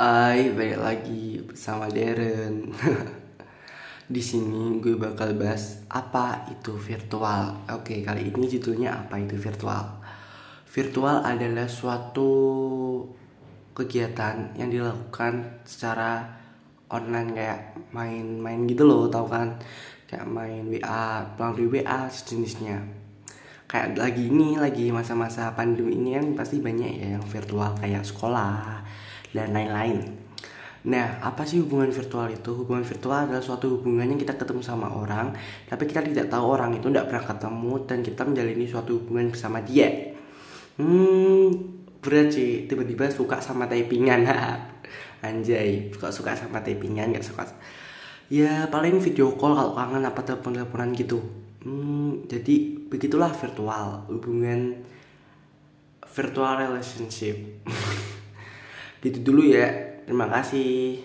Hai, balik lagi bersama Darren. Di sini gue bakal bahas apa itu virtual. Oke, kali ini judulnya apa itu virtual. Virtual adalah suatu kegiatan yang dilakukan secara online kayak main-main gitu loh, tau kan? Kayak main WA, melalui WA sejenisnya. Kayak lagi ini, lagi masa-masa pandemi ini kan pasti banyak ya yang virtual kayak sekolah dan lain-lain. Nah, apa sih hubungan virtual itu? Hubungan virtual adalah suatu hubungan yang kita ketemu sama orang, tapi kita tidak tahu orang itu tidak pernah ketemu dan kita menjalani suatu hubungan bersama dia. Hmm, berat sih. Tiba-tiba suka sama typingan. Anjay, kok suka sama typingan gak suka? Ya paling video call kalau kangen apa telepon-teleponan gitu. Hmm, jadi begitulah virtual hubungan virtual relationship. gitu dulu ya. Terima kasih.